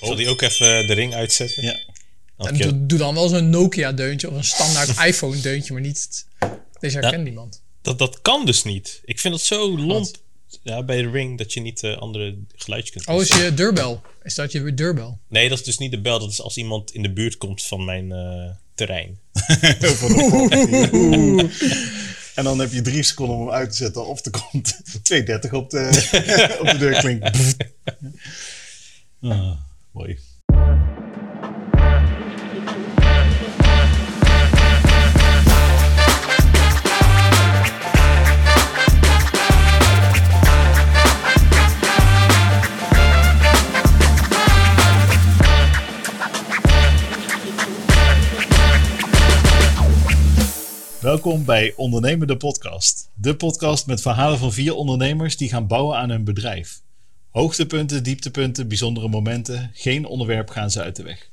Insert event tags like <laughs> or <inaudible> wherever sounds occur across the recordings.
Zal die ook even de ring uitzetten? Ja. Oké. En doe, doe dan wel zo'n Nokia-deuntje of een standaard <laughs> iPhone-deuntje, maar niet... Deze herkent niemand. Dat, dat kan dus niet. Ik vind het zo lomp ja, bij de ring dat je niet eh, andere geluidjes kunt Oh, is je deurbel? Is dat je deurbel? Nee, dat is dus niet de bel. Dat is als iemand in de buurt komt van mijn eh, terrein. <laughs> <laughs> En dan heb je drie seconden om hem uit te zetten. Of er komt 2,30 op de, op de deur klinkt. ah, mooi. Welkom bij Ondernemen de Podcast. De podcast met verhalen van vier ondernemers die gaan bouwen aan hun bedrijf. Hoogtepunten, dieptepunten, bijzondere momenten. Geen onderwerp gaan ze uit de weg.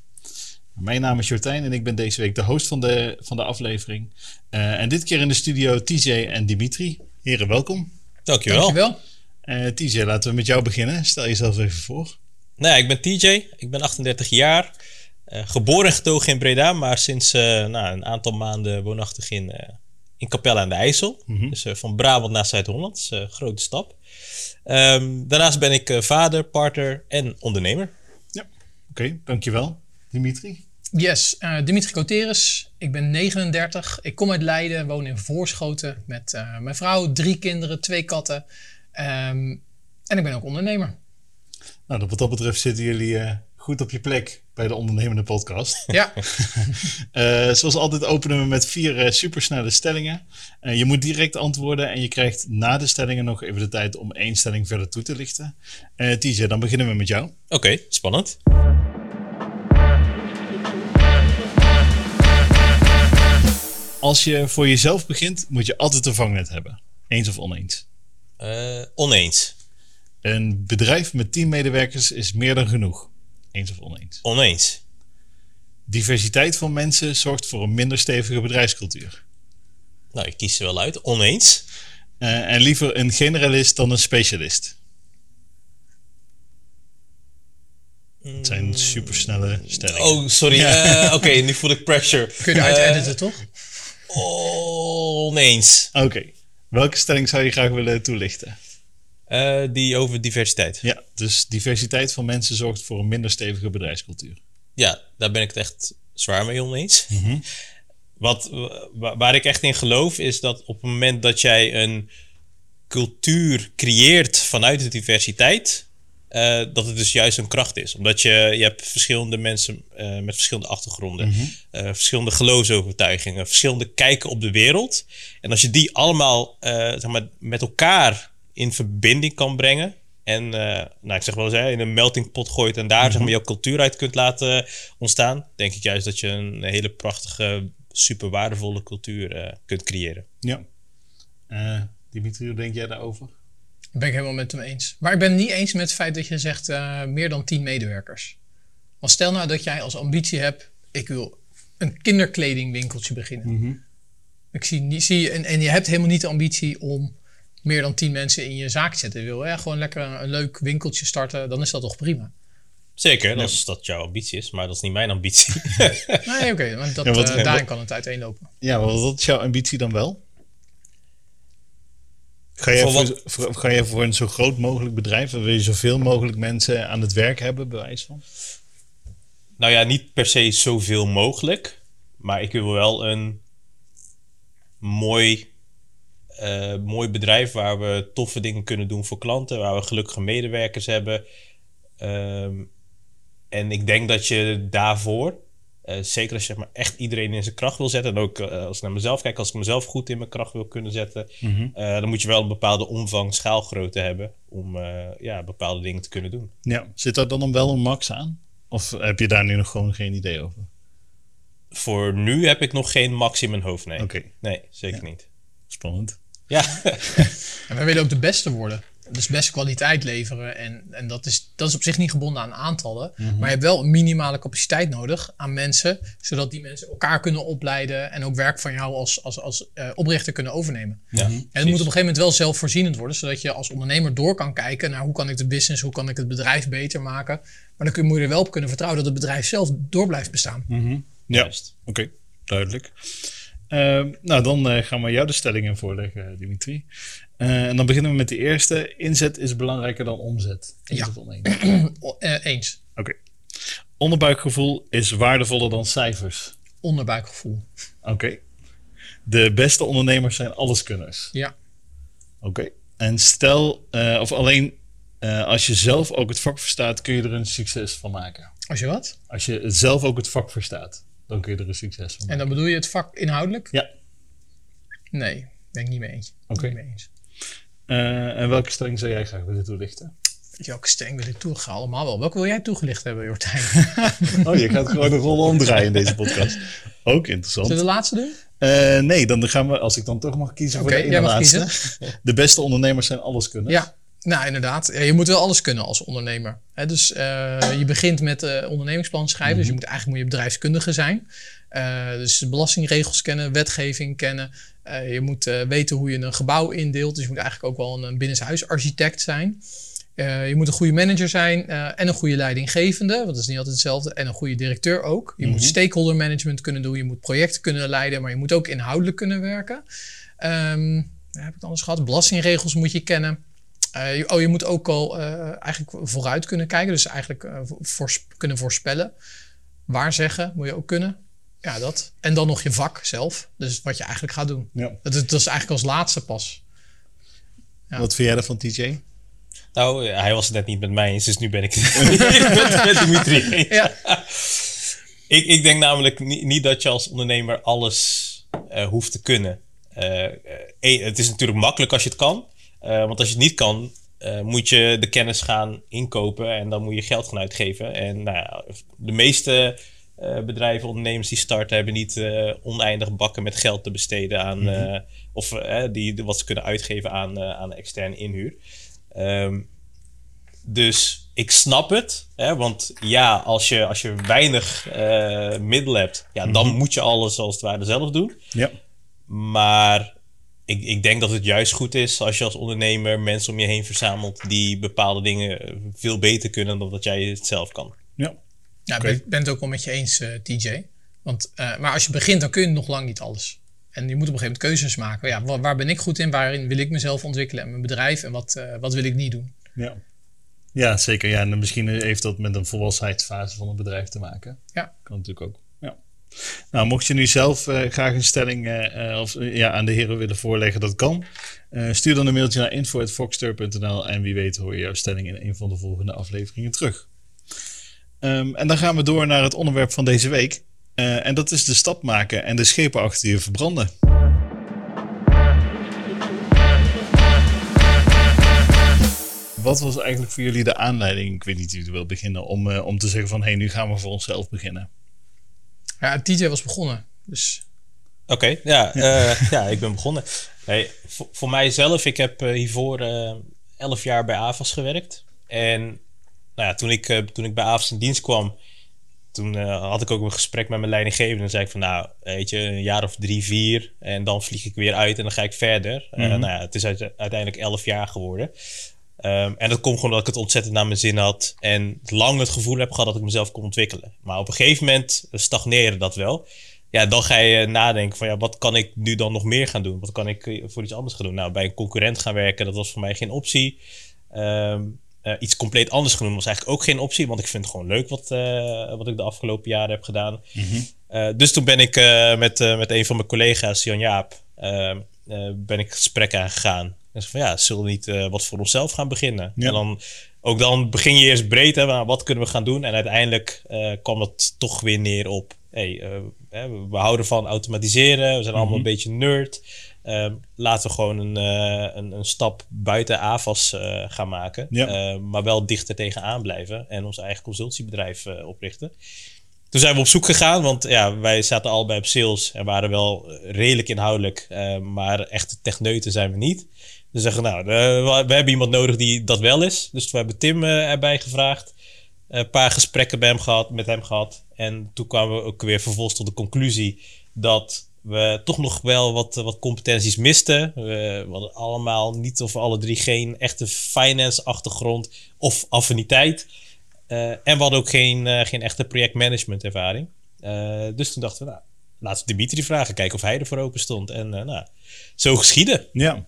Mijn naam is Jordijn en ik ben deze week de host van de, van de aflevering. Eh, en dit keer in de studio TJ en Dimitri. Heren, welkom. Dankjewel. Dankjewel. Eh TJ, laten we met jou beginnen. Stel jezelf even voor. Nou ja, ik ben TJ. Ik ben 38 jaar. Eh, geboren en getogen in Breda, maar sinds eh, nou, een aantal maanden woonachtig in, eh in Capelle aan de IJssel. Dus eh, van Brabant naar Zuid-Holland. Dat is een grote stap. Ehm, daarnaast ben ik eh, vader, partner en ondernemer. Ja, oké, dankjewel. Dimitri. Yes, eh, Dimitri Coteris. Ik ben 39. Ik kom uit Leiden, woon in Voorschoten met eh, mijn vrouw, drie kinderen, twee katten. Ehm, en ik ben ook ondernemer. Nou, wat dat betreft zitten jullie eh, goed op je plek bij de Ondernemende Podcast. Ja, <laughs> Eh, zoals altijd openen we met vier eh, supersnelle stellingen. Eh, je moet direct antwoorden en je krijgt na de stellingen nog even de tijd om één stelling verder toe te lichten. TJ, dan beginnen we met jou. Oké, spannend. Als je voor jezelf begint, moet je altijd een vangnet hebben. Eens of oneens. Oneens. Een bedrijf met 10 medewerkers is meer dan genoeg. Eens of oneens. Oneens. Diversiteit van mensen zorgt voor een minder stevige bedrijfscultuur. Nou, ik kies ze wel uit. Oneens. Eh, en liever een generalist dan een specialist. Het zijn supersnelle stellingen. Oh, sorry. Eh, Oké, nu voel ik pressure. kun je eruit Eh, editen, toch? Oneens. Oké. Welke stelling zou je graag willen toelichten? Eh, die over diversiteit. Ja, dus diversiteit van mensen zorgt voor een minder stevige bedrijfscultuur. Ja, daar ben ik het echt zwaar mee oneens. Wat, wa- waar ik echt in geloof is dat op het moment dat jij een cultuur creëert vanuit de diversiteit, eh, dat het dus juist een kracht is. Omdat je, je hebt verschillende mensen eh, met verschillende achtergronden, eh, verschillende geloofsovertuigingen, verschillende kijken op de wereld. En als je die allemaal zeg maar, met elkaar in verbinding kan brengen. En eh, nou, ik zeg wel eens, hè, in een melting pot gooit en daar zeg maar, jouw cultuur uit kunt laten ontstaan. Denk ik juist dat je een hele prachtige, super waardevolle cultuur eh, kunt creëren. Ja. Eh, Dimitri, hoe denk jij daarover? Ben ik helemaal met hem eens. Maar ik ben het niet eens met het feit dat je zegt eh, meer dan 10 medewerkers. Want stel nou dat jij als ambitie hebt, ik wil een kinderkledingwinkeltje beginnen. Ik zie, niet, zie en, en je hebt helemaal niet de ambitie om meer dan 10 mensen in je zaak te zetten. Wil hè, gewoon lekker een, een leuk winkeltje starten, dan is dat toch prima. Zeker, als dat jouw ambitie is, maar dat is niet mijn ambitie. <laughs> Nee, oké, want dat, Ja, wat- eh, en daarin wat- kan het uiteenlopen. Ja, maar wat is jouw ambitie dan wel? Ga je, Voor voor, voor- ga je voor een zo groot mogelijk bedrijf? Wil je zoveel mogelijk mensen aan het werk hebben, bewijs van? nou ja, niet per se zoveel mogelijk. Maar ik wil wel een mooi, eh, mooi bedrijf waar we toffe dingen kunnen doen voor klanten. Waar we gelukkige medewerkers hebben. Ehm, en ik denk dat je daarvoor, eh, zeker als je zeg maar, echt iedereen in zijn kracht wil zetten. En ook eh, als ik naar mezelf kijk, als ik mezelf goed in mijn kracht wil kunnen zetten. eh, dan moet je wel een bepaalde omvang, schaalgrootte hebben. Om ja, bepaalde dingen te kunnen doen. Ja. Zit daar dan wel een max aan? Of heb je daar nu nog gewoon geen idee over? Voor nu heb ik nog geen max in mijn hoofd, nee. Nee, zeker niet. spannend. Ja, <laughs> En wij willen ook de beste worden. Dus beste kwaliteit leveren. En, en dat, is, dat is op zich niet gebonden aan aantallen. Maar je hebt wel een minimale capaciteit nodig aan mensen. Zodat die mensen elkaar kunnen opleiden. En ook werk van jou als, als, als eh, oprichter kunnen overnemen. Ja, En het moet op een gegeven moment wel zelfvoorzienend worden. Zodat je als ondernemer door kan kijken naar hoe kan ik de business, hoe kan ik het bedrijf beter maken. Maar dan kun, moet je er wel op kunnen vertrouwen dat het bedrijf zelf door blijft bestaan. Ja, Juist. oké, duidelijk. Ehm, nou, dan eh, gaan we jou de stellingen voorleggen, Dimitri. Eh, en dan beginnen we met de eerste. Inzet is belangrijker dan omzet. Eens Ja. of oneens? <clears throat> O- eh, eens. Oké. Onderbuikgevoel is waardevoller dan cijfers. Onderbuikgevoel. Oké. De beste ondernemers zijn alleskunners. Ja. Oké. En stel, eh, of alleen eh, als je zelf ook het vak verstaat, kun je er een succes van maken. Als je wat? Als je zelf ook het vak verstaat, dan kun je er een succes van En dan bedoel je het vak inhoudelijk? Ja. Nee, ben ik niet mee eens. Oké. Mee eens. Eh, en welke stelling zou jij graag willen toelichten? Welke stelling wil ik toelichten? Allemaal wel. Welke wil jij toegelicht hebben, Jortijn? <laughs> Oh, je gaat gewoon de rol omdraaien in deze podcast. Ook interessant. Zullen we de laatste doen? Eh, nee, dan gaan we, als ik dan toch mag kiezen voor de ene jij mag laatste. De beste ondernemers zijn alleskunners. Ja, nou inderdaad. Je moet wel alles kunnen als ondernemer. Dus eh, je begint met eh ondernemingsplan schrijven. Dus je moet eigenlijk moet je bedrijfskundige zijn. Eh, dus belastingregels kennen, wetgeving kennen. Je moet weten hoe je een gebouw indeelt. Dus je moet eigenlijk ook wel een, een binnenshuisarchitect zijn. Je moet een goede manager zijn en een goede leidinggevende. Want dat is niet altijd hetzelfde. En een goede directeur ook. Je moet stakeholder management kunnen doen. Je moet projecten kunnen leiden. Maar je moet ook inhoudelijk kunnen werken. Wat heb ik anders gehad? Belastingregels moet je kennen. Eh, je- oh, je moet ook al eh, eigenlijk vooruit kunnen kijken. Dus eigenlijk eh, voors- kunnen voorspellen. Waar zeggen moet je ook kunnen. Ja, dat. En dan nog je vak zelf. Dus wat je eigenlijk gaat doen. Ja. Dat is, dat is eigenlijk als laatste pas. Ja. Wat vind jij ervan, TJ? Nou, hij was het net niet met mij eens, dus nu ben ik het <laughs> <laughs> met, met Dimitri eens. Ja, <laughs> Ik, ik denk namelijk niet, niet dat je als ondernemer alles eh, hoeft te kunnen. Één, het is natuurlijk makkelijk als je het kan. Eh, want als je het niet kan, eh, moet je de kennis gaan inkopen en dan moet je geld gaan uitgeven. En nou ja, de meeste eh, bedrijven, ondernemers die starten, hebben niet oneindig bakken met geld te besteden aan. eh, of die, wat ze kunnen uitgeven aan, aan externe inhuur. Ehm, dus ik snap het. Hè, want ja, als je, als je weinig middelen hebt, ja, dan moet je alles als het ware zelf doen. Ja. Maar ik, ik denk dat het juist goed is als je als ondernemer mensen om je heen verzamelt die bepaalde dingen veel beter kunnen dan dat jij het zelf kan. Ja. ja Oké. ik ben het ook wel met je eens, eh, TJ. Want, eh, maar als je begint, dan kun je nog lang niet alles. En je moet op een gegeven moment keuzes maken. Ja, waar, waar ben ik goed in? Waarin wil ik mezelf ontwikkelen en mijn bedrijf? En wat, eh, wat wil ik niet doen? Ja. Ja, zeker. Ja, en misschien heeft dat met een volwassenheidsfase van een bedrijf te maken. Ja. Kan natuurlijk ook. Nou, mocht je nu zelf eh, graag een stelling eh, eh, of, ja, aan de heren willen voorleggen, dat kan. Stuur dan een mailtje naar info.foxter.nl en wie weet hoor je jouw stelling in een van de volgende afleveringen terug. Ehm, en dan gaan we door naar het onderwerp van deze week. En dat is de stap maken en de schepen achter je verbranden. Wat was eigenlijk voor jullie de aanleiding, ik weet niet wie wil beginnen, om, om te zeggen van hé, hey, nu gaan we voor onszelf beginnen? Ja, TJ was begonnen. Dus Oké, ja, ja. ja, ik ben begonnen. Hey, voor, voor mijzelf, ik heb eh, hiervoor eh, elf jaar bij AVAS gewerkt. En nou ja, toen, ik, eh, toen ik bij AVAS in dienst kwam, toen eh, had ik ook een gesprek met mijn leidinggevende. En zei ik van, nou, weet je, een jaar of drie, vier. En dan vlieg ik weer uit en dan ga ik verder. Eh, nou ja, het is uite- uiteindelijk elf jaar geworden. Ehm, en dat komt gewoon omdat ik het ontzettend naar mijn zin had. En lang het gevoel heb gehad dat ik mezelf kon ontwikkelen. Maar op een gegeven moment stagneerde dat wel. Ja, dan ga je nadenken van ja, wat kan ik nu dan nog meer gaan doen? Wat kan ik eh, voor iets anders gaan doen? Nou, bij een concurrent gaan werken, dat was voor mij geen optie. Ehm, eh, iets compleet anders gaan doen was eigenlijk ook geen optie. Want ik vind het gewoon leuk wat, eh, wat ik de afgelopen jaren heb gedaan. Eh, dus toen ben ik met, met een van mijn collega's, Jan Jaap, ehm, eh, ben ik gesprek aangegaan. En zei van ja, zullen we niet eh, wat voor onszelf gaan beginnen? Ja. En dan, ook dan begin je eerst breed, hè, maar wat kunnen we gaan doen? En uiteindelijk eh, kwam het toch weer neer op, hey, eh, we- houden van automatiseren, we zijn allemaal een beetje nerd. Ehm, laten we gewoon een, een, een stap buiten AVAS eh, gaan maken. Ja. Eh, maar wel dichter tegenaan blijven en ons eigen consultiebedrijf oprichten. Toen zijn we op zoek gegaan, want ja, wij zaten al bij op sales en waren wel redelijk inhoudelijk, maar echte techneuten zijn we niet. Ze zeggen, nou, eh, we hebben iemand nodig die dat wel is. Dus we hebben Tim eh, erbij gevraagd. Een paar gesprekken bij hem gehad, met hem gehad. En toen kwamen we ook weer vervolgens tot de conclusie dat we toch nog wel wat, wat competenties misten. We, hadden allemaal niet of alle drie geen echte finance achtergrond of affiniteit. Eh, en we hadden ook geen, eh, geen echte projectmanagement ervaring. Eh, dus toen dachten we, nou, laten we Dimitri vragen, kijken of hij ervoor open stond. En eh, nou, zo geschieden. Ja.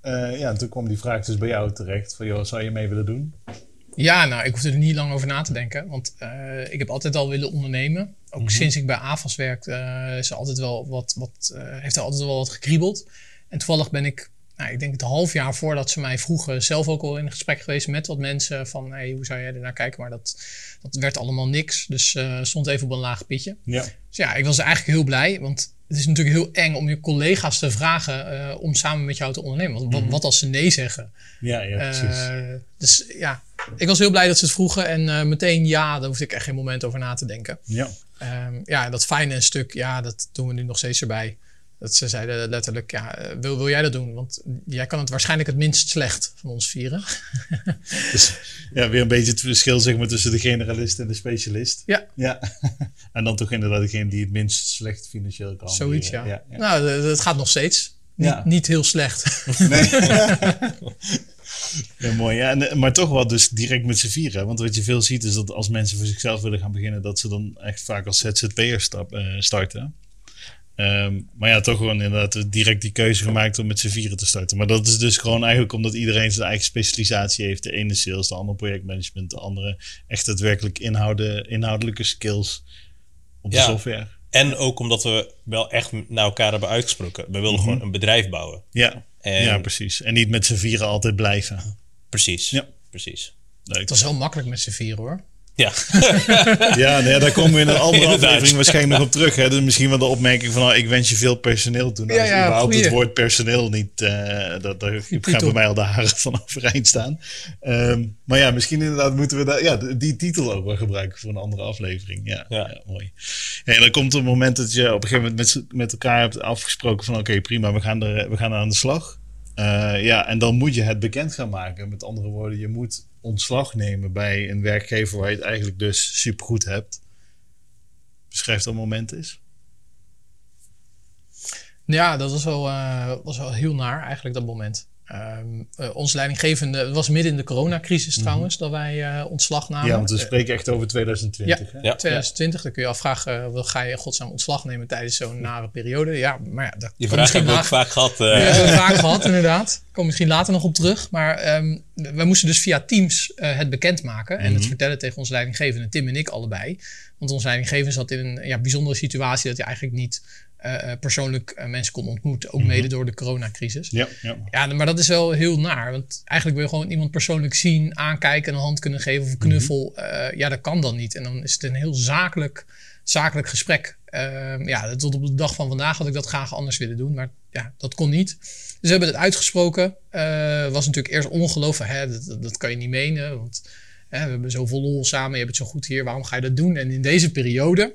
Eh, ja, en toen kwam die vraag dus bij jou terecht. Van, joh, zou je mee willen doen? Ja, nou, ik hoefde er niet lang over na te denken. Want eh, ik heb altijd al willen ondernemen. Ook sinds ik bij AFAS werk, eh, is er altijd wel wat, wat, heeft er altijd wel wat gekriebeld. En toevallig ben ik, nou, ik denk het half jaar voordat ze mij vroegen, zelf ook al in gesprek geweest met wat mensen. Van, hey, hoe zou jij er naar kijken? Maar dat, dat werd allemaal niks. Dus eh, stond even op een laag pitje. Ja. Dus ja, ik was eigenlijk heel blij. Want het is natuurlijk heel eng om je collega's te vragen eh, om samen met jou te ondernemen. Want wat, wat als ze nee zeggen? Ja, ja, precies. Eh, dus ja, ik was heel blij dat ze het vroegen. En meteen ja, daar hoefde ik echt geen moment over na te denken. ja. Ehm, ja, dat finance stuk, ja, dat doen we nu nog steeds erbij. Dat ze zeiden letterlijk, ja, eh, wil, wil jij dat doen? Want jij kan het waarschijnlijk het minst slecht van ons vieren. <laughs> Dus, ja, weer een beetje het verschil zeg maar, tussen de generalist en de specialist. Ja. ja. <laughs> en dan toch inderdaad degene die het minst slecht financieel kan. Zoiets, ja. hanteren. ja. Nou, eh, het gaat nog steeds. Niet, Ja. niet heel slecht. <laughs> Ja, mooi. Ja. En, eh, maar toch wel dus direct met z'n vieren. Want wat je veel ziet is dat als mensen voor zichzelf willen gaan beginnen, dat ze dan echt vaak als ZZP'er stap, eh, starten. Ehm, maar ja, toch gewoon inderdaad direct die keuze gemaakt om met z'n vieren te starten. Maar dat is dus gewoon eigenlijk omdat iedereen zijn eigen specialisatie heeft. De ene sales, de andere projectmanagement, de andere echt daadwerkelijk inhouden, inhoudelijke skills op de Ja. software. En ook omdat we wel echt naar elkaar hebben uitgesproken. We willen gewoon een bedrijf bouwen. Ja. En- ja, precies. En niet met z'n vieren altijd blijven. Precies. Ja. Precies. Leuk. Het was wel makkelijk met z'n vieren hoor. Ja. <laughs> Ja, nee, daar komen we in een andere Inderdaad. aflevering waarschijnlijk nog op terug. Hè? Dus misschien wel de opmerking van, nou, ik wens je veel personeel toe. Nou, Ja, is ja, überhaupt het woord personeel niet, eh dat, daar gaan bij mij al de haren van overeind staan. Ehm, maar ja, misschien inderdaad moeten we daar, ja, die titel ook wel gebruiken voor een andere aflevering. Ja, ja. Ja. mooi. Ja, en dan komt het moment dat je op een gegeven moment met, met elkaar hebt afgesproken van, oké, prima, we gaan, er, we gaan aan de slag. Eh, ja, en dan moet je het bekend gaan maken. Met andere woorden, je moet ontslag nemen bij een werkgever waar je het eigenlijk dus supergoed hebt. Beschrijf dat moment eens. Ja, dat was wel, eh, was wel heel naar eigenlijk dat moment. Ehm eh, onze leidinggevende, het was midden in de coronacrisis trouwens, dat wij eh, ontslag namen. Mhm. ja, want we Eh, spreken echt over 2020. hè? Ja. 2020, dan kun je afvragen, uh, ga je godsnaam ontslag nemen tijdens zo'n nare periode? Ja, maar ja, dat kan vraag hebben we ook vaak gehad. Ja, eh, hebben we vaak gehad, inderdaad. Kom misschien later nog op terug. Maar ehm we moesten dus via Teams eh, het bekendmaken en het vertellen tegen onze leidinggevende, Tim en ik allebei. Want onze leidinggevende zat in een ja, bijzondere situatie dat hij eigenlijk niet eh, eh, persoonlijk eh, mensen kon ontmoeten. Ook mede door de coronacrisis. Ja, ja. Ja, maar dat is wel heel naar. Want eigenlijk wil je gewoon iemand persoonlijk zien, aankijken, een hand kunnen geven of een knuffel. Eh, ja, dat kan dan niet. En dan is het een heel zakelijk, zakelijk gesprek. Ehm, ja, tot op de dag van vandaag had ik dat graag anders willen doen. Maar ja, dat kon niet. Dus we hebben het uitgesproken. Was natuurlijk eerst ongelooflijk. Hè, dat, dat, dat kan je niet menen. Want hè, we hebben zoveel lol samen. Je hebt het zo goed hier. Waarom ga je dat doen? En in deze periode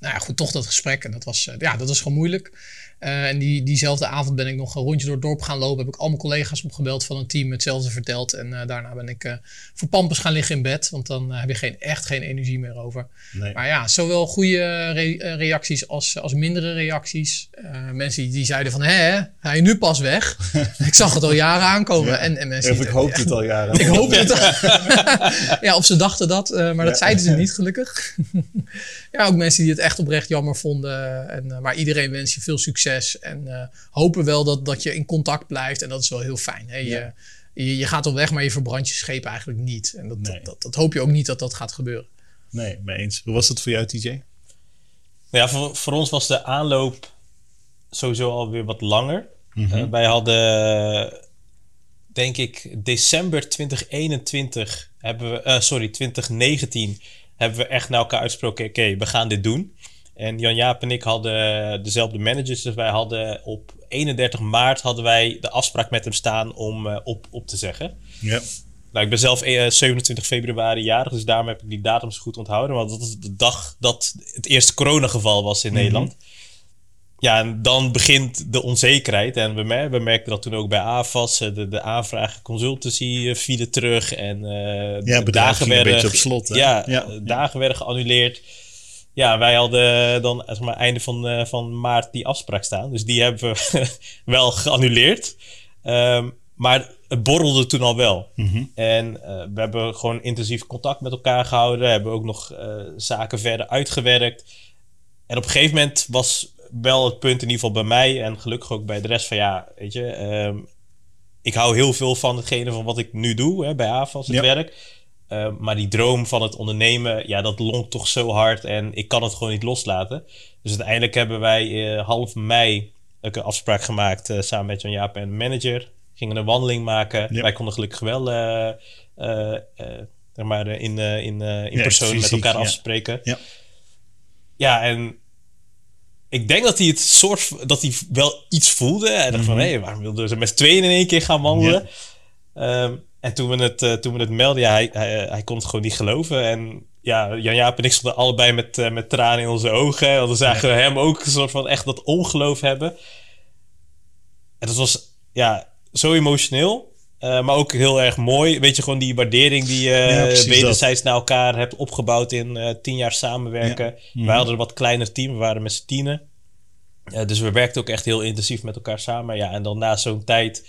nou ja, goed, toch dat gesprek. En dat was, eh, ja, dat was gewoon moeilijk. Eh, en die, diezelfde avond ben ik nog een rondje door het dorp gaan lopen. Heb ik al mijn collega's opgebeld van een team hetzelfde verteld. En eh, daarna ben ik eh, voor pampers gaan liggen in bed. Want dan heb je geen, echt geen energie meer over. Nee. Maar ja, zowel goede re- reacties als, als mindere reacties. Mensen die, die zeiden van, hè, ga je nu pas weg? <laughs> ik zag het al jaren aankomen. Ja. En, en mensen Of <laughs> ik hoopte het al jaren. ik hoop het. ja, of ze dachten dat, maar dat zeiden ze niet, <laughs> gelukkig. ja, ook mensen die het echt oprecht jammer vonden. En, maar iedereen wens je veel succes. En eh, hopen wel dat, dat je in contact blijft. En dat is wel heel fijn. Hè? Je, Ja. je, je gaat al weg, maar je verbrandt je scheep eigenlijk niet. En dat, Nee. dat, dat, dat hoop je ook niet dat dat gaat gebeuren. Nee, mee eens. Hoe was dat voor jou, TJ? Nou ja, voor, voor ons was de aanloop sowieso alweer wat langer. Eh, wij hadden, denk ik, december 2021 hebben we, eh, sorry, 2019 hebben we echt naar elkaar uitgesproken, oké, we gaan dit doen. En Jan-Jaap en ik hadden dezelfde managers, dus wij hadden op 31 maart hadden wij de afspraak met hem staan om eh, op, op te zeggen. Ja. Nou, ik ben zelf eh, 27 februari jarig, dus daarom heb ik die datums goed onthouden. Want dat is de dag dat het eerste coronageval was in Nederland. ja, en dan begint de onzekerheid. En we, mer we merkten dat toen ook bij AFAS. eh, De, de aanvragen consultancy eh, vielen terug. En eh, Ja, de bedrijf ging een beetje op slot, hè? Ja, Ja. eh, dagen werden geannuleerd. Ja, wij hadden dan zeg maar, einde van, eh, van maart die afspraak staan. Dus die hebben we <laughs> wel geannuleerd. Ehm, maar het borrelde toen al wel. Mhm. En eh, we hebben gewoon intensief contact met elkaar gehouden. Hebben ook nog eh, zaken verder uitgewerkt. En op een gegeven moment was wel het punt, in ieder geval bij mij en gelukkig ook bij de rest van ja, weet je, ehm, ik hou heel veel van hetgene van wat ik nu doe hè, bij AFAS, het Ja. werk. Eh, maar die droom van het ondernemen, ja, dat lonkt toch zo hard en ik kan het gewoon niet loslaten. Dus uiteindelijk hebben wij eh, half mei ook een afspraak gemaakt eh, samen met Jan Jaap en de manager. Gingen een wandeling maken. Wij konden gelukkig wel eh, zeg maar, in, in, in Ja, persoon met elkaar ja. afspreken. Ja. Ja, en ik denk dat hij het soort dat hij wel iets voelde. Hij dacht van, Mhm. hé, waarom wilden ze met z'n tweeën in één keer gaan wandelen? Ehm, en toen we het, eh, toen we het melden, ja, hij, hij, hij kon het gewoon niet geloven. En ja, Jan-Jaap en ik stonden allebei met, eh, met tranen in onze ogen. Want dan zagen we hem ook een soort van echt dat ongeloof hebben. En dat was, ja, zo emotioneel. eh, maar ook heel erg mooi. Weet je, gewoon die waardering die je Ja, wederzijds naar elkaar hebt opgebouwd in eh, tien jaar samenwerken. Mhm. Wij hadden een wat kleiner team, we waren met z'n tienen. Eh, dus we werkten ook echt heel intensief met elkaar samen. Ja, en dan na zo'n tijd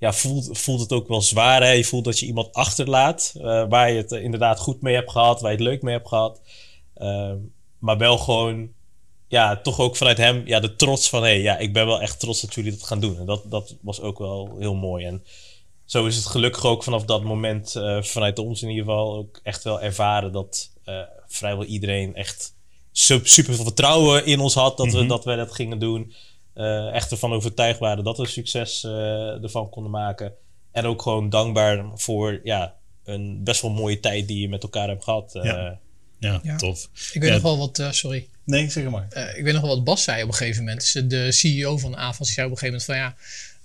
ja, voelt, voelt het ook wel zwaar. Hè? Je voelt dat je iemand achterlaat eh, waar je het eh, inderdaad goed mee hebt gehad, waar je het leuk mee hebt gehad. Ehm, maar wel gewoon, ja, toch ook vanuit hem, ja, de trots van, hé, hey, ja, ik ben wel echt trots dat jullie dat gaan doen. En dat, dat was ook wel heel mooi. En zo is het gelukkig ook vanaf dat moment, eh, vanuit ons in ieder geval, ook echt wel ervaren dat vrijwel iedereen echt su- super veel vertrouwen in ons had dat, we, dat wij dat gingen doen. Eh, echt ervan overtuigd waren dat we succes eh, ervan konden maken. En ook gewoon dankbaar voor ja, een best wel mooie tijd die je met elkaar hebt gehad. Eh, Ja. Ja, Ja. tof. Ik weet Ja. nog wel wat, eh, sorry. Nee, zeg maar. Eh, ik weet nog wel wat Bas zei op een gegeven moment. Dus de CEO van AFAS die zei op een gegeven moment van ja,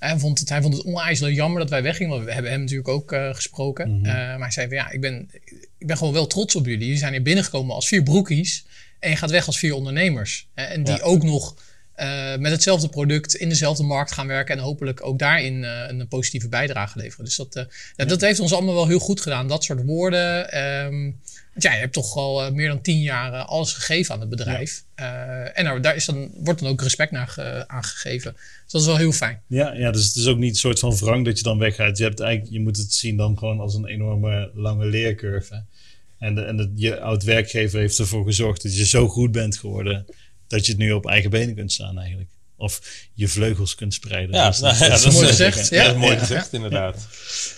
hij vond het, hij vond het onijselijk jammer dat wij weggingen. Want we hebben hem natuurlijk ook eh, gesproken. Mhm. Eh, maar hij zei van ja, ik ben, ik ben gewoon wel trots op jullie. Jullie zijn hier binnengekomen als vier broekies. En je gaat weg als vier ondernemers. En die Ja. ook nog eh, met hetzelfde product in dezelfde markt gaan werken. En hopelijk ook daarin eh, een positieve bijdrage leveren. Dus dat, eh, ja, dat heeft ons allemaal wel heel goed gedaan. Dat soort woorden. Ehm, want ja, je hebt toch al meer dan tien jaar alles gegeven aan het bedrijf. En daar, daar is dan, wordt dan ook respect naar ge- aangegeven. Dus dat is wel heel fijn. Ja, ja, dus het is ook niet een soort van wrang dat je dan weggaat. Je, hebt eigenlijk, je moet het zien dan gewoon als een enorme lange leercurve. En, de, en de, je oud-werkgever heeft ervoor gezorgd dat je zo goed bent geworden... dat je het nu op eigen benen kunt staan eigenlijk. Of je vleugels kunt spreiden. Ja, nou, dat is mooi gezegd. Ja, dat is mooi gezegd, inderdaad.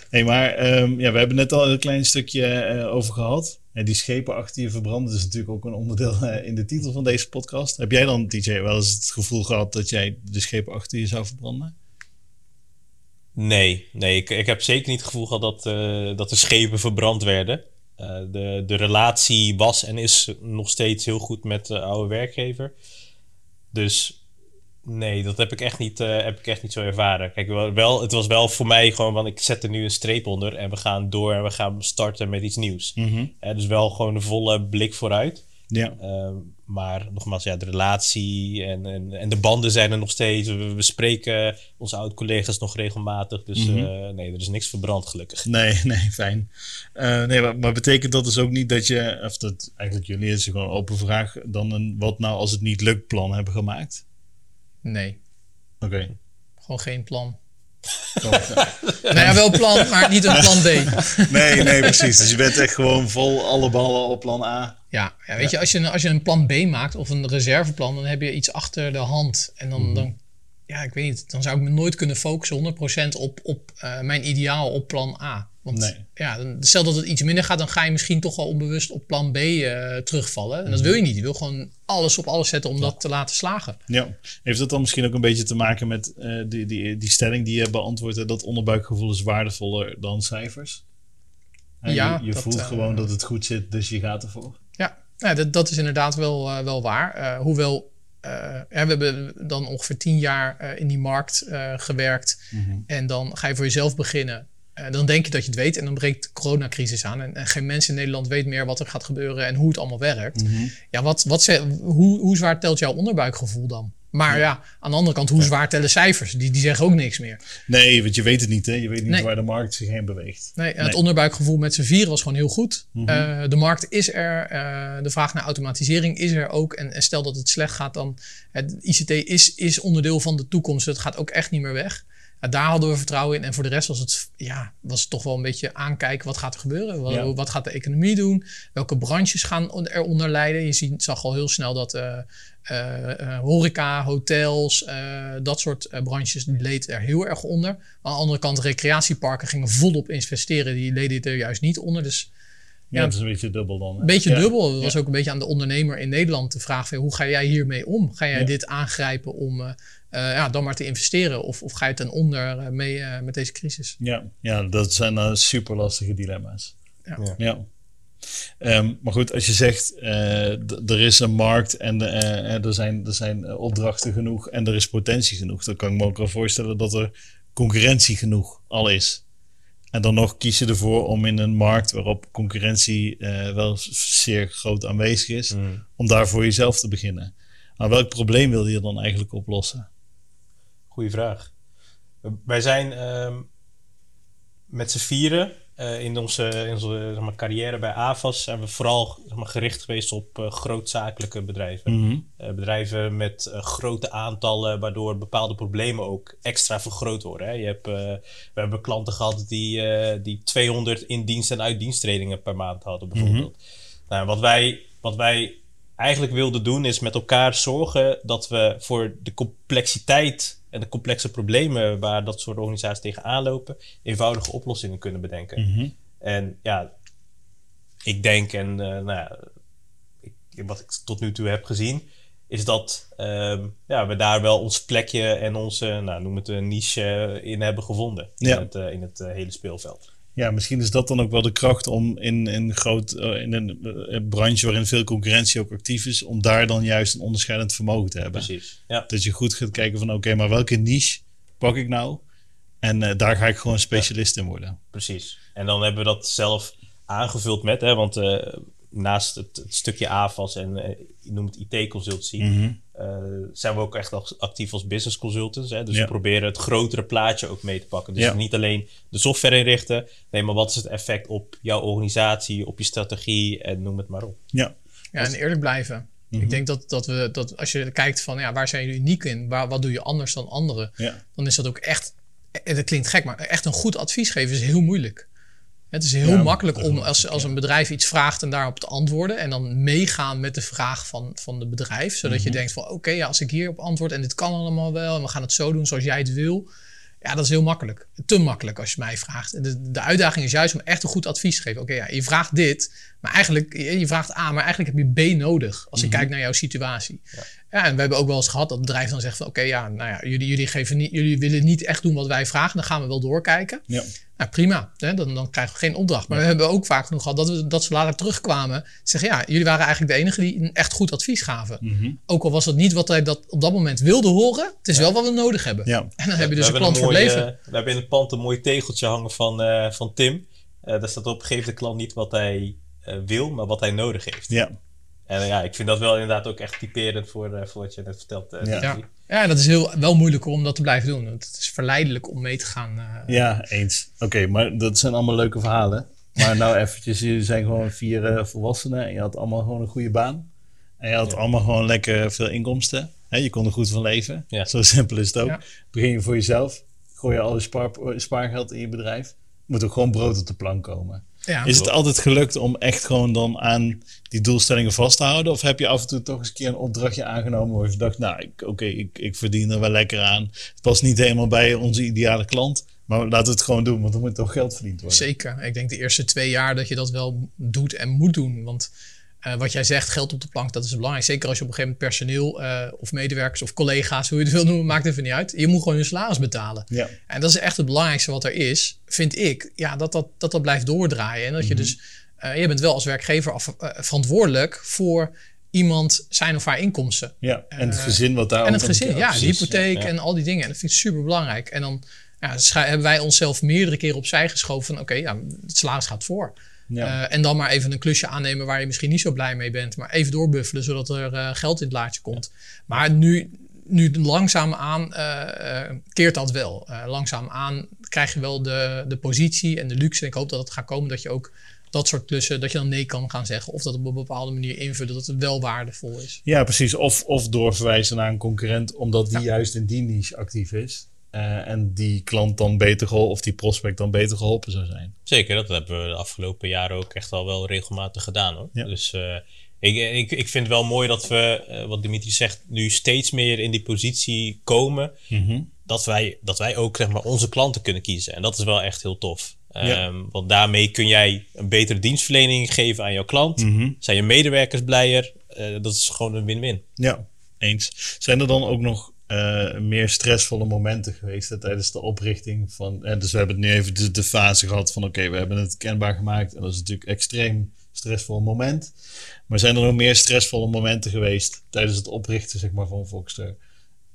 Hey, maar ehm, ja, we hebben net al een klein stukje eh, over gehad. En die schepen achter je verbranden is natuurlijk ook een onderdeel eh, in de titel van deze podcast. Heb jij dan, DJ, wel eens het gevoel gehad dat jij de schepen achter je zou verbranden? Nee, nee ik, ik heb zeker niet het gevoel gehad dat, eh, dat de schepen verbrand werden. Eh, de, de relatie was en is nog steeds heel goed met de oude werkgever. Dus nee, dat heb ik echt niet, eh, heb ik echt niet zo ervaren. Kijk, wel, wel, het was wel voor mij gewoon, want ik zet er nu een streep onder en we gaan door en we gaan starten met iets nieuws. Eh, dus wel gewoon een volle blik vooruit. Ja. Ehm, maar nogmaals, ja, de relatie en, en, en de banden zijn er nog steeds. We, we spreken onze oud-collega's nog regelmatig. Dus Mhm. eh, nee, er is niks verbrand, gelukkig. Nee, <laughs> nee, fijn. Eh, nee, maar, maar betekent dat dus ook niet dat je, of dat eigenlijk jullie, is gewoon een open vraag, dan een wat nou als het niet lukt plan hebben gemaakt? Nee, Oké. gewoon geen plan. <laughs> Nou ja, wel plan, maar niet een plan B. <laughs> nee, nee, precies. Dus je bent echt gewoon vol alle ballen op plan A. Ja, ja weet je, als je, een, als je een plan B maakt of een reserveplan, dan heb je iets achter de hand. En dan, dan ja, ik weet niet, dan zou ik me nooit kunnen focussen 100% op, op eh, mijn ideaal op plan A. Want Nee. ja, dan, stel dat het iets minder gaat, dan ga je misschien toch wel onbewust op plan B eh, terugvallen. En dat wil je niet. Je wil gewoon alles op alles zetten om dat te laten slagen. Ja. Heeft dat dan misschien ook een beetje te maken met eh, die, die, die stelling die je beantwoordt, hè, dat onderbuikgevoel is waardevoller dan cijfers? En Ja, je, je dat, voelt gewoon dat het goed zit, dus je gaat ervoor. Ja, ja dat, dat is inderdaad wel, wel waar. Hoewel, ja, we hebben dan ongeveer tien jaar eh, in die markt eh, gewerkt. En dan ga je voor jezelf beginnen. Eh, dan denk je dat je het weet en dan breekt de coronacrisis aan. En, en geen mens in Nederland weet meer wat er gaat gebeuren en hoe het allemaal werkt. Ja, wat, wat ze, hoe, hoe zwaar telt jouw onderbuikgevoel dan? Maar ja. aan de andere kant, hoe zwaar tellen cijfers? Die, die zeggen ook niks meer. Nee, want je weet het niet, hè? Je weet niet Nee. waar de markt zich heen beweegt. Nee, het onderbuikgevoel met z'n vieren was gewoon heel goed. Mhm. Eh, de markt is er, eh, de vraag naar automatisering is er ook. En, en stel dat het slecht gaat, dan het ICT is, is onderdeel van de toekomst. Het gaat ook echt niet meer weg. Daar hadden we vertrouwen in. En voor de rest was het, ja, was het toch wel een beetje aankijken. Wat gaat er gebeuren? Wat, Ja. wat gaat de economie doen? Welke branches gaan on- eronder lijden? Je ziet, zag al heel snel dat eh, eh, eh, horeca, hotels, dat soort branches, die leed er heel erg onder. Aan de andere kant, recreatieparken gingen volop investeren. Die leden er juist niet onder. Dus Ja, Ja. het is een beetje dubbel dan. een beetje Ja. dubbel. Het was Ja. ook een beetje aan de ondernemer in Nederland de vraag van hoe ga jij hiermee om? Ga jij dit aangrijpen om eh, ja, dan maar te investeren? Of, of ga je ten onder eh, mee eh, met deze crisis? Ja, ja dat zijn uh, super lastige dilemma's. Ja. Ja. Ja. Ehm, maar goed, als je zegt eh, er is een markt en er zijn, er zijn opdrachten genoeg en er is potentie genoeg, dan kan ik me ook wel voorstellen dat er concurrentie genoeg al is. En dan nog kies je ervoor om in een markt waarop concurrentie eh, wel zeer groot aanwezig is, Mm. om daar voor jezelf te beginnen. Maar welk probleem wil je dan eigenlijk oplossen? Goeie vraag. Wij zijn ehm, met z'n vieren eh, in onze, in onze zeg maar, carrière bij AVAS zijn we vooral zeg maar, gericht geweest op eh, grootzakelijke bedrijven. Mhm. Eh, bedrijven met grote aantallen, waardoor bepaalde problemen ook extra vergroot worden. Hè. Je hebt, we hebben klanten gehad die, die 200 in dienst- en uitdiensttredingen per maand hadden, bijvoorbeeld. Nou, wat, wij, wat wij eigenlijk wilden doen, is met elkaar zorgen dat we voor de complexiteit en de complexe problemen waar dat soort organisaties tegenaan lopen, eenvoudige oplossingen kunnen bedenken. Mhm. En ja, ik denk en eh, nou ja, ik, wat ik tot nu toe heb gezien, is dat ehm, ja, we daar wel ons plekje en onze, nou, noem het een niche eh, in hebben gevonden Ja. in het, eh, in het hele speelveld. Ja, misschien is dat dan ook wel de kracht om in, in, groot, eh, in een eh, branche waarin veel concurrentie ook actief is, om daar dan juist een onderscheidend vermogen te hebben. Precies. Ja. Dat je goed gaat kijken van oké, maar welke niche pak ik nou? En eh, daar ga ik gewoon specialist in worden. Precies. En dan hebben we dat zelf aangevuld met, hè, want naast het, het stukje AFAS en eh, je noemt het IT-consultancy, Mhm. eh, zijn we ook echt al actief als business consultants. Hè? Dus Ja. we proberen het grotere plaatje ook mee te pakken. Dus Ja. niet alleen de software inrichten, nee, maar wat is het effect op jouw organisatie, op je strategie en noem het maar op. Ja, Ja, en eerlijk blijven. Mhm. Ik denk dat, dat we, dat als je kijkt van ja, waar zijn jullie uniek in? Waar, wat doe je anders dan anderen? ja, Dan is dat ook echt, eh, dat klinkt gek, maar echt een goed advies geven is heel moeilijk. Het is heel Ja, makkelijk om als, ik, als ja. een bedrijf iets vraagt en daarop te antwoorden. En dan meegaan met de vraag van, van het bedrijf. Zodat Mhm. je denkt van oké, ja, als ik hierop antwoord en dit kan allemaal wel. En we gaan het zo doen zoals jij het wil. Ja, dat is heel makkelijk. Te makkelijk als je mij vraagt. De, de uitdaging is juist om echt een goed advies te geven. Oké, ja, je vraagt dit, maar eigenlijk, je vraagt A, maar eigenlijk heb je B nodig als je kijkt naar jouw situatie. Ja. en we hebben ook wel eens gehad dat bedrijven dan zeggen van oké, ja, nou ja, jullie, jullie, geven niet, jullie willen niet echt doen wat wij vragen, dan gaan we wel doorkijken. ja. Nou, prima, hè? Dan, dan krijgen we geen opdracht. Maar we hebben ook vaak genoeg gehad dat, we, dat ze later terugkwamen. Zeggen, ja, jullie waren eigenlijk de enige die een echt goed advies gaven. Mhm. Ook al was dat niet wat wij dat op dat moment wilden horen. Het is wel wat we nodig hebben. ja. En dan heb je dus we een klant voor leven. We hebben in het pand een mooi tegeltje hangen van, eh, van Tim. Eh, daar staat op, geef de klant niet wat hij eh, wil, maar wat hij nodig heeft. ja. En ja, ik vind dat wel inderdaad ook echt typerend voor, eh, voor wat je net vertelt. eh, Ja. Ja. dat is heel, wel moeilijker om dat te blijven doen. Want het is verleidelijk om mee te gaan. eh, Ja, eens. Oké, maar dat zijn allemaal leuke verhalen. Maar nou <laughs> eventjes, jullie zijn gewoon vier eh, volwassenen en je had allemaal gewoon een goede baan. En je had Ja. allemaal gewoon lekker veel inkomsten. Je kon er goed van leven. Ja. Zo simpel is het ook. Ja. Begin je voor jezelf. Gooi je al je spaar, spaargeld in je bedrijf. Moet ook gewoon brood op de plank komen. Ja. Is het altijd gelukt om echt gewoon dan aan die doelstellingen vast te houden? Of heb je af en toe toch eens een keer een opdrachtje aangenomen waar je dacht, nou, oké, ik, ik verdien er wel lekker aan. Het past niet helemaal bij onze ideale klant. Maar laten we het gewoon doen, want er moet toch geld verdiend worden. Zeker. Ik denk de eerste twee jaar dat je dat wel doet en moet doen. Want eh, wat jij zegt, geld op de plank, dat is belangrijk. Zeker als je op een gegeven moment personeel eh, of medewerkers of collega's, hoe je het wil noemen, maakt even niet uit. Je moet gewoon je salaris betalen. Ja, En dat is echt het belangrijkste wat er is, vind ik. Ja, dat dat, dat, dat blijft doordraaien. En dat je dus, eh, je bent wel als werkgever af, verantwoordelijk voor iemand zijn of haar inkomsten. ja. en het gezin wat daar En het gezin, ja, de hypotheek ja. en al die dingen. En dat vind ik super belangrijk. En dan ja, hebben wij onszelf meerdere keren opzij geschoven van oké, ja, het salaris gaat voor. Ja. Eh, en dan maar even een klusje aannemen waar je misschien niet zo blij mee bent, maar even doorbuffelen zodat er eh, geld in het laadje komt. Maar nu, nu langzaamaan uh, uh, keert dat wel. Langzaamaan krijg je wel de, de positie en de luxe. En ik hoop dat het gaat komen dat je ook dat soort klussen, dat je dan nee kan gaan zeggen. Of dat op een bepaalde manier invullen, dat het wel waardevol is. Ja, precies. Of, of doorverwijzen naar een concurrent, omdat die juist in die niche actief is. Uh, en die klant dan beter geholpen, of die prospect dan beter geholpen zou zijn. Zeker, dat hebben we de afgelopen jaren ook echt al wel regelmatig gedaan hoor. Ja. Dus uh, ik, ik, ik vind het wel mooi dat we, uh, wat Dimitri zegt, nu steeds meer in die positie komen. Mm -hmm. dat, wij, dat wij ook zeg maar, onze klanten kunnen kiezen. En dat is wel echt heel tof. Ja. Um, want daarmee kun jij een betere dienstverlening geven aan jouw klant. Mm -hmm. Zijn je medewerkers blijer? dat is gewoon een win-win. Ja, eens. Zijn er dan ook nog uh, meer stressvolle momenten geweest hè, tijdens de oprichting van. En dus we hebben het nu even de, de fase gehad van oké, okay, we hebben het kenbaar gemaakt. En dat is natuurlijk extreem stressvol moment. Maar zijn er nog meer stressvolle momenten geweest tijdens het oprichten zeg maar, van Voxter?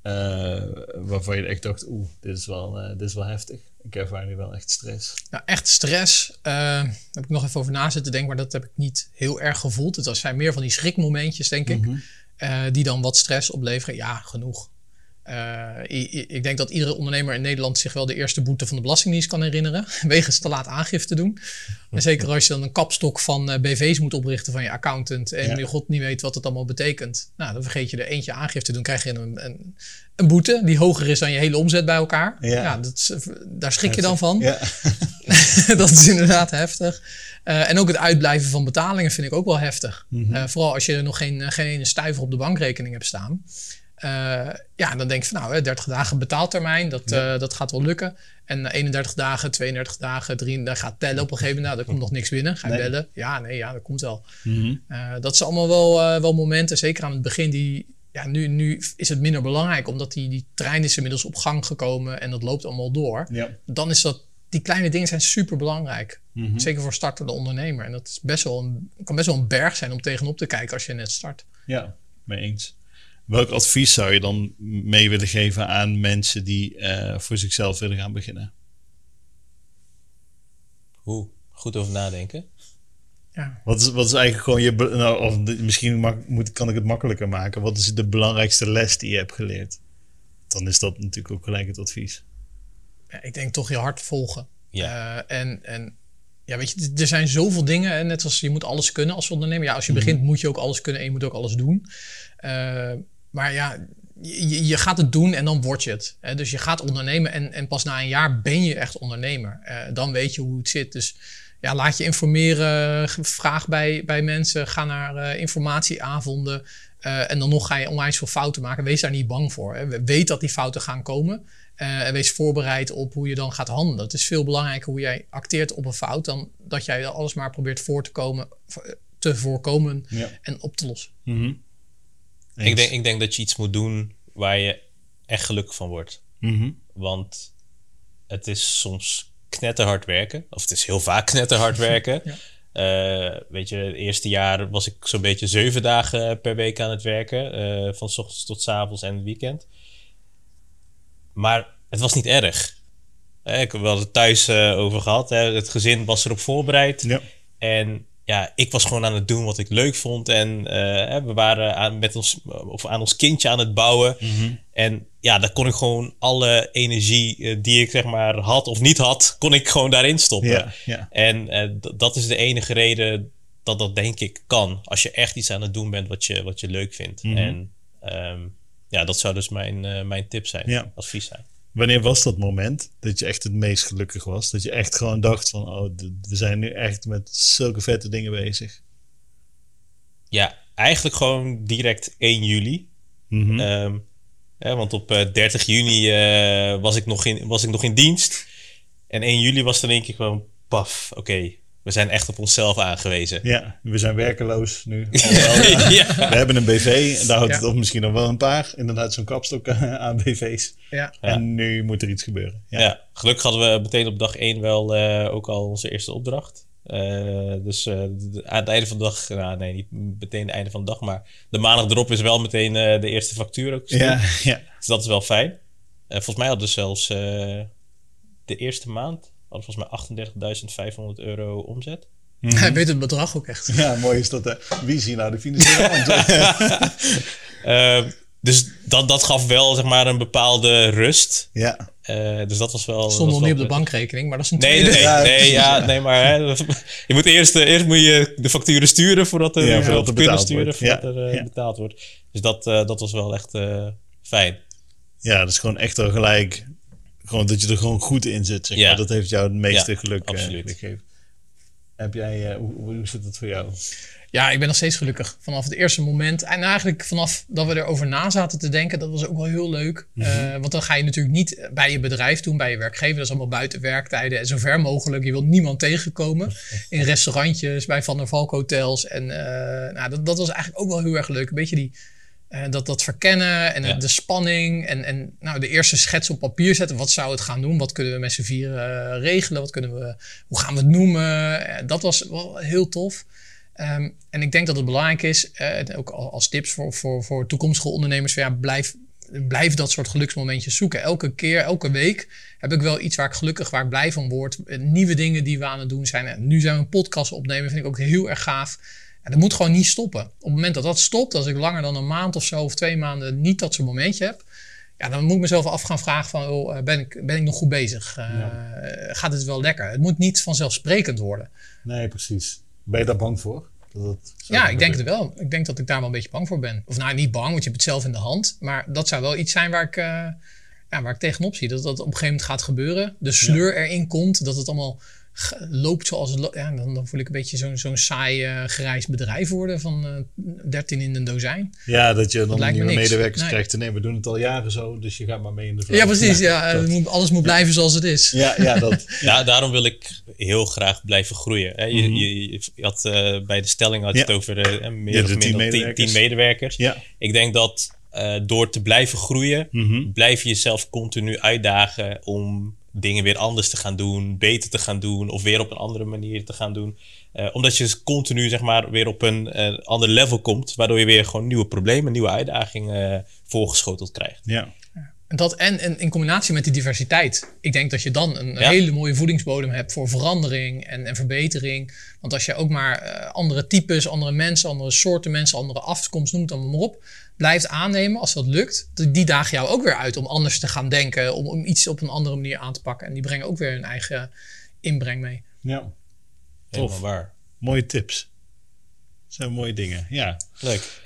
Uh, waarvan je echt dacht, oeh, dit is wel, uh, dit is wel heftig. Ik ervaar nu wel echt stress. Nou, echt stress. Daar heb ik nog even over na zitten denken, maar dat heb ik niet heel erg gevoeld. Het zijn meer van die schrikmomentjes, denk ik. Mm -hmm. die dan wat stress opleveren. Ja, genoeg. Uh, ik, ik, denk dat iedere ondernemer in Nederland zich wel de eerste boete van de Belastingdienst kan herinneren. <laughs> Wegens te laat aangifte doen. En zeker als je dan een kapstok van uh, BV's moet oprichten van je accountant. En ja. je god niet weet wat het allemaal betekent. Nou, dan vergeet je er eentje aangifte te doen. Krijg je een, een, een, boete die hoger is dan je hele omzet bij elkaar. Ja, ja dat is, daar schrik je dan van. Ja. <laughs> dat is inderdaad heftig. Uh, en ook het uitblijven van betalingen vind ik ook wel heftig. Mm -hmm. vooral als je nog geen, geen ene stuiver op de bankrekening hebt staan. Uh, ja, dan denk je van nou, 30 dagen betaaltermijn, dat, ja. uh, dat gaat wel lukken. En 31 dagen, 32 dagen, 33 gaat tellen op een gegeven moment. Nou, er komt nog niks binnen. Ga je nee. bellen? Ja, nee, ja, dat komt wel. Mm -hmm. uh, dat zijn allemaal wel, wel momenten, zeker aan het begin, die... Ja, nu, nu is het minder belangrijk, omdat die, die trein is inmiddels op gang gekomen en dat loopt allemaal door. Ja. Dan is dat, die kleine dingen zijn super belangrijk. Mm -hmm. Zeker voor startende ondernemer. En dat is best wel een, kan best wel een berg zijn om tegenop te kijken als je net start. Ja, mee eens. Welk advies zou je dan mee willen geven aan mensen die uh, voor zichzelf willen gaan beginnen? Oeh, goed over nadenken. Ja. Wat, is, wat is eigenlijk gewoon je. Nou, of misschien mag, moet, kan ik het makkelijker maken. Wat is de belangrijkste les die je hebt geleerd? Dan is dat natuurlijk ook gelijk het advies. Ja, ik denk toch je hart volgen. Ja. Uh, en, en ja, weet je, er zijn zoveel dingen. Net als je moet alles kunnen als ondernemer. Ja, als je -hmm. begint moet je ook alles kunnen en je moet ook alles doen. Uh, maar ja, je, je, gaat het doen en dan word je het. Hè? Dus je gaat ondernemen en, en pas na een jaar ben je echt ondernemer. Uh, dan weet je hoe het zit. Dus ja, laat je informeren, vraag bij, bij mensen, ga naar uh, informatieavonden. Uh, en dan nog ga je onwijs veel fouten maken. Wees daar niet bang voor. Hè? Weet dat die fouten gaan komen. en wees voorbereid op hoe je dan gaat handelen. Het is veel belangrijker hoe jij acteert op een fout... dan dat jij alles maar probeert voor te komen, te voorkomen ja. en op te lossen. Mm -hmm. Ik denk, ik denk dat je iets moet doen waar je echt gelukkig van wordt. Mm -hmm. Want het is soms knetterhard werken. Of het is heel vaak knetterhard <laughs> werken. ja. uh, weet je, het eerste jaar was ik zo'n beetje zeven dagen per week aan het werken. Uh, van s ochtends tot s avonds en het weekend. Maar het was niet erg. Uh, ik heb wel het thuis over gehad. Hè. Het gezin was erop voorbereid. Ja. En ja, ik was gewoon aan het doen wat ik leuk vond. En uh, we waren aan, met ons, of aan ons kindje aan het bouwen. Mm -hmm. En ja, daar kon ik gewoon alle energie uh, die ik zeg maar had of niet had, kon ik gewoon daarin stoppen. Yeah, yeah. En uh, dat is de enige reden dat dat denk ik kan. Als je echt iets aan het doen bent wat je, wat je leuk vindt. Mm -hmm. En um, ja, dat zou dus mijn, mijn tip zijn, yeah. advies zijn. Wanneer was dat moment dat je echt het meest gelukkig was? Dat je echt gewoon dacht van, oh, we zijn nu echt met zulke vette dingen bezig. Ja, eigenlijk gewoon direct 1 juli. Mm -hmm. um, ja, want op uh, 30 juni uh, was, ik nog in, was ik nog in dienst. En 1 juli was dan denk ik gewoon, paf, oké, okay, we zijn echt op onszelf aangewezen. Ja, we zijn werkeloos nu. <laughs> ja. We hebben een BV, en daar houdt ja. het op misschien nog wel een paar. Inderdaad, zo'n kapstok aan BV's. Ja. En nu moet er iets gebeuren. Ja, ja. gelukkig hadden we meteen op dag 1 wel uh, ook al onze eerste opdracht. Uh, dus uh, aan het einde van de dag, nou, nee, niet meteen het einde van de dag, maar de maandag erop is wel meteen de eerste factuur ook. Ja, ja. Dus dat is wel fijn. volgens mij hadden we zelfs de eerste maand hadden volgens mij 38.500 euro omzet. Mm -hmm. Hij weet het bedrag ook echt. Ja, mooi is dat. Hè? Wie is hier nou de financiële <laughs> uh, dus dat, dat gaf wel zeg maar een bepaalde rust. Ja. Eh, dus dat was wel. Stond nog niet op de bankrekening, maar dat is een Nee, nee, tweede. nee, Ja, nee, precies, ja, ja. nee maar hè, je moet eerst, eh, eerst moet je de facturen sturen voordat er, Ja, voordat voordat er kunnen betaald sturen wordt. voordat er betaald wordt. Dus dat, eh, dat was wel echt eh, fijn. ja, dat is gewoon echt wel gelijk. Gewoon dat je er gewoon goed in zit. Zeg Ja. maar. Dat heeft jou het meeste Ja, geluk eh, absoluut. gegeven. Heb jij, eh, hoe, hoe zit het voor jou? Ja, ik ben nog steeds gelukkig vanaf het eerste moment. En eigenlijk vanaf dat we erover na zaten te denken, dat was ook wel heel leuk. Eh, want dan ga je natuurlijk niet bij je bedrijf doen, bij je werkgever. Dat is allemaal buiten werktijden en zo ver mogelijk. Je wilt niemand tegenkomen in restaurantjes, bij Van der Valk hotels. En eh, nou, dat, dat was eigenlijk ook wel heel erg leuk. Een beetje die, eh, dat, dat verkennen en Ja. de spanning. En, en nou, de eerste schets op papier zetten. Wat zou het gaan doen? Wat kunnen we met z'n vieren eh, regelen? Wat kunnen we, hoe gaan we het noemen? Eh, dat was wel heel tof. Ehm, en ik denk dat het belangrijk is, ook al- als tips voor, voor, voor toekomstige ondernemers, ja, blijf, blijf dat soort geluksmomentjes zoeken. Elke keer, elke week heb ik wel iets waar ik gelukkig, waar ik blij van word. Nieuwe dingen die we aan het doen zijn. En nu zijn we een podcast opnemen, vind ik ook heel erg gaaf. En dat moet gewoon niet stoppen. Op het moment dat dat stopt, als ik langer dan een maand of zo of twee maanden niet dat zo'n momentje heb, ja, dan moet ik mezelf af gaan vragen van, oh, eh, ben, ik, ben ik nog goed bezig? Eh, Gaat het wel lekker? Het moet niet vanzelfsprekend worden. Nee, precies. Ben je daar bang voor? Dat Ja, ik denk het wel. Ik denk dat ik daar wel een beetje bang voor ben. Of nou, niet bang, want je hebt het zelf in de hand. Maar dat zou wel iets zijn waar ik, eh, ja, waar ik tegenop zie. Dat dat op een gegeven moment gaat gebeuren. De sleur erin komt. Dat het allemaal loopt zoals het loopt. Ja, dan, dan voel ik een beetje zo'n zo'n saai eh, grijs bedrijf worden van eh 13 in een dozijn. Ja, dat je dan nieuwe medewerkers Nee. krijgt. Nee, we doen het al jaren zo, dus je gaat maar mee in de vloot. Ja, precies. Ja, dat- moet- alles moet blijven zoals het is. ja, ja, dat. <laughs> Ja, daarom wil ik heel graag blijven groeien. Hè. Je, Mhm. je, je had, eh, bij de stelling had je Ja. het over eh, meer Ja, of de minder tien dan tien, medewerkers. tien medewerkers. Ja. Ik denk dat eh, door te blijven groeien, Mhm. blijf je jezelf continu uitdagen om dingen weer anders te gaan doen, beter te gaan doen of weer op een andere manier te gaan doen. Eh, omdat je dus continu zeg maar weer op een eh, ander level komt, waardoor je weer gewoon nieuwe problemen, nieuwe uitdagingen eh, voorgeschoteld krijgt. ja. En dat en, en in combinatie met die diversiteit. Ik denk dat je dan een Ja. hele mooie voedingsbodem hebt voor verandering en, en verbetering. Want als je ook maar eh, andere types, andere mensen, andere soorten mensen, andere afkomst, noem het allemaal maar op, blijft aannemen als dat lukt, die- die dagen jou ook weer uit om anders te gaan denken, om, om iets op een andere manier aan te pakken. En die brengen ook weer hun eigen inbreng mee. ja. Helemaal Tof. waar. Mooie tips. Dat zijn mooie dingen, ja. Leuk.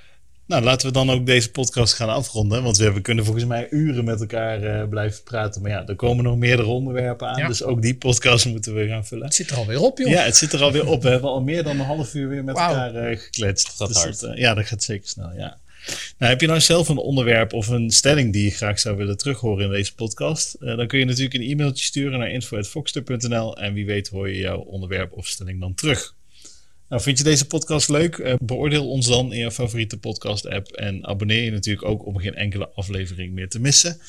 Nou, laten we dan ook deze podcast gaan afronden. Want we hebben, kunnen volgens mij uren met elkaar eh, blijven praten. Maar ja, er komen nog meerdere onderwerpen aan. Ja. Dus ook die podcast moeten we gaan vullen. Het zit er alweer op, joh. Ja, het zit er alweer op. We hebben al meer dan een half uur weer met elkaar eh, gekletst. gaat Dus hard. dat, eh, ja, dat gaat zeker snel, ja. Nou, heb je nou zelf een onderwerp of een stelling die je graag zou willen terughoren in deze podcast? Eh, dan kun je natuurlijk een e-mailtje sturen naar info.foxter.nl en wie weet hoor je jouw onderwerp of stelling dan terug. Nou, vind je deze podcast leuk? Eh, beoordeel ons dan in je favoriete podcast-app en abonneer je natuurlijk ook om geen enkele aflevering meer te missen.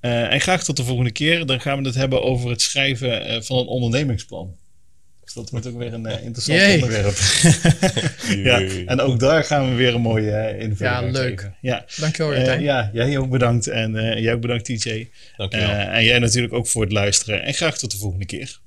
Eh, en graag tot de volgende keer. Dan gaan we het hebben over het schrijven van een ondernemingsplan. Dus dat wordt ook weer een eh, <laughs> interessant Jee. onderwerp. <laughs> ja, en ook daar gaan we weer een mooie invulling Ja, leuk. geven. Ja, Dankjewel, Martijn. ja, jij ook bedankt en eh, jij ook bedankt TJ. Dankjewel. Eh, en jij natuurlijk ook voor het luisteren. En graag tot de volgende keer.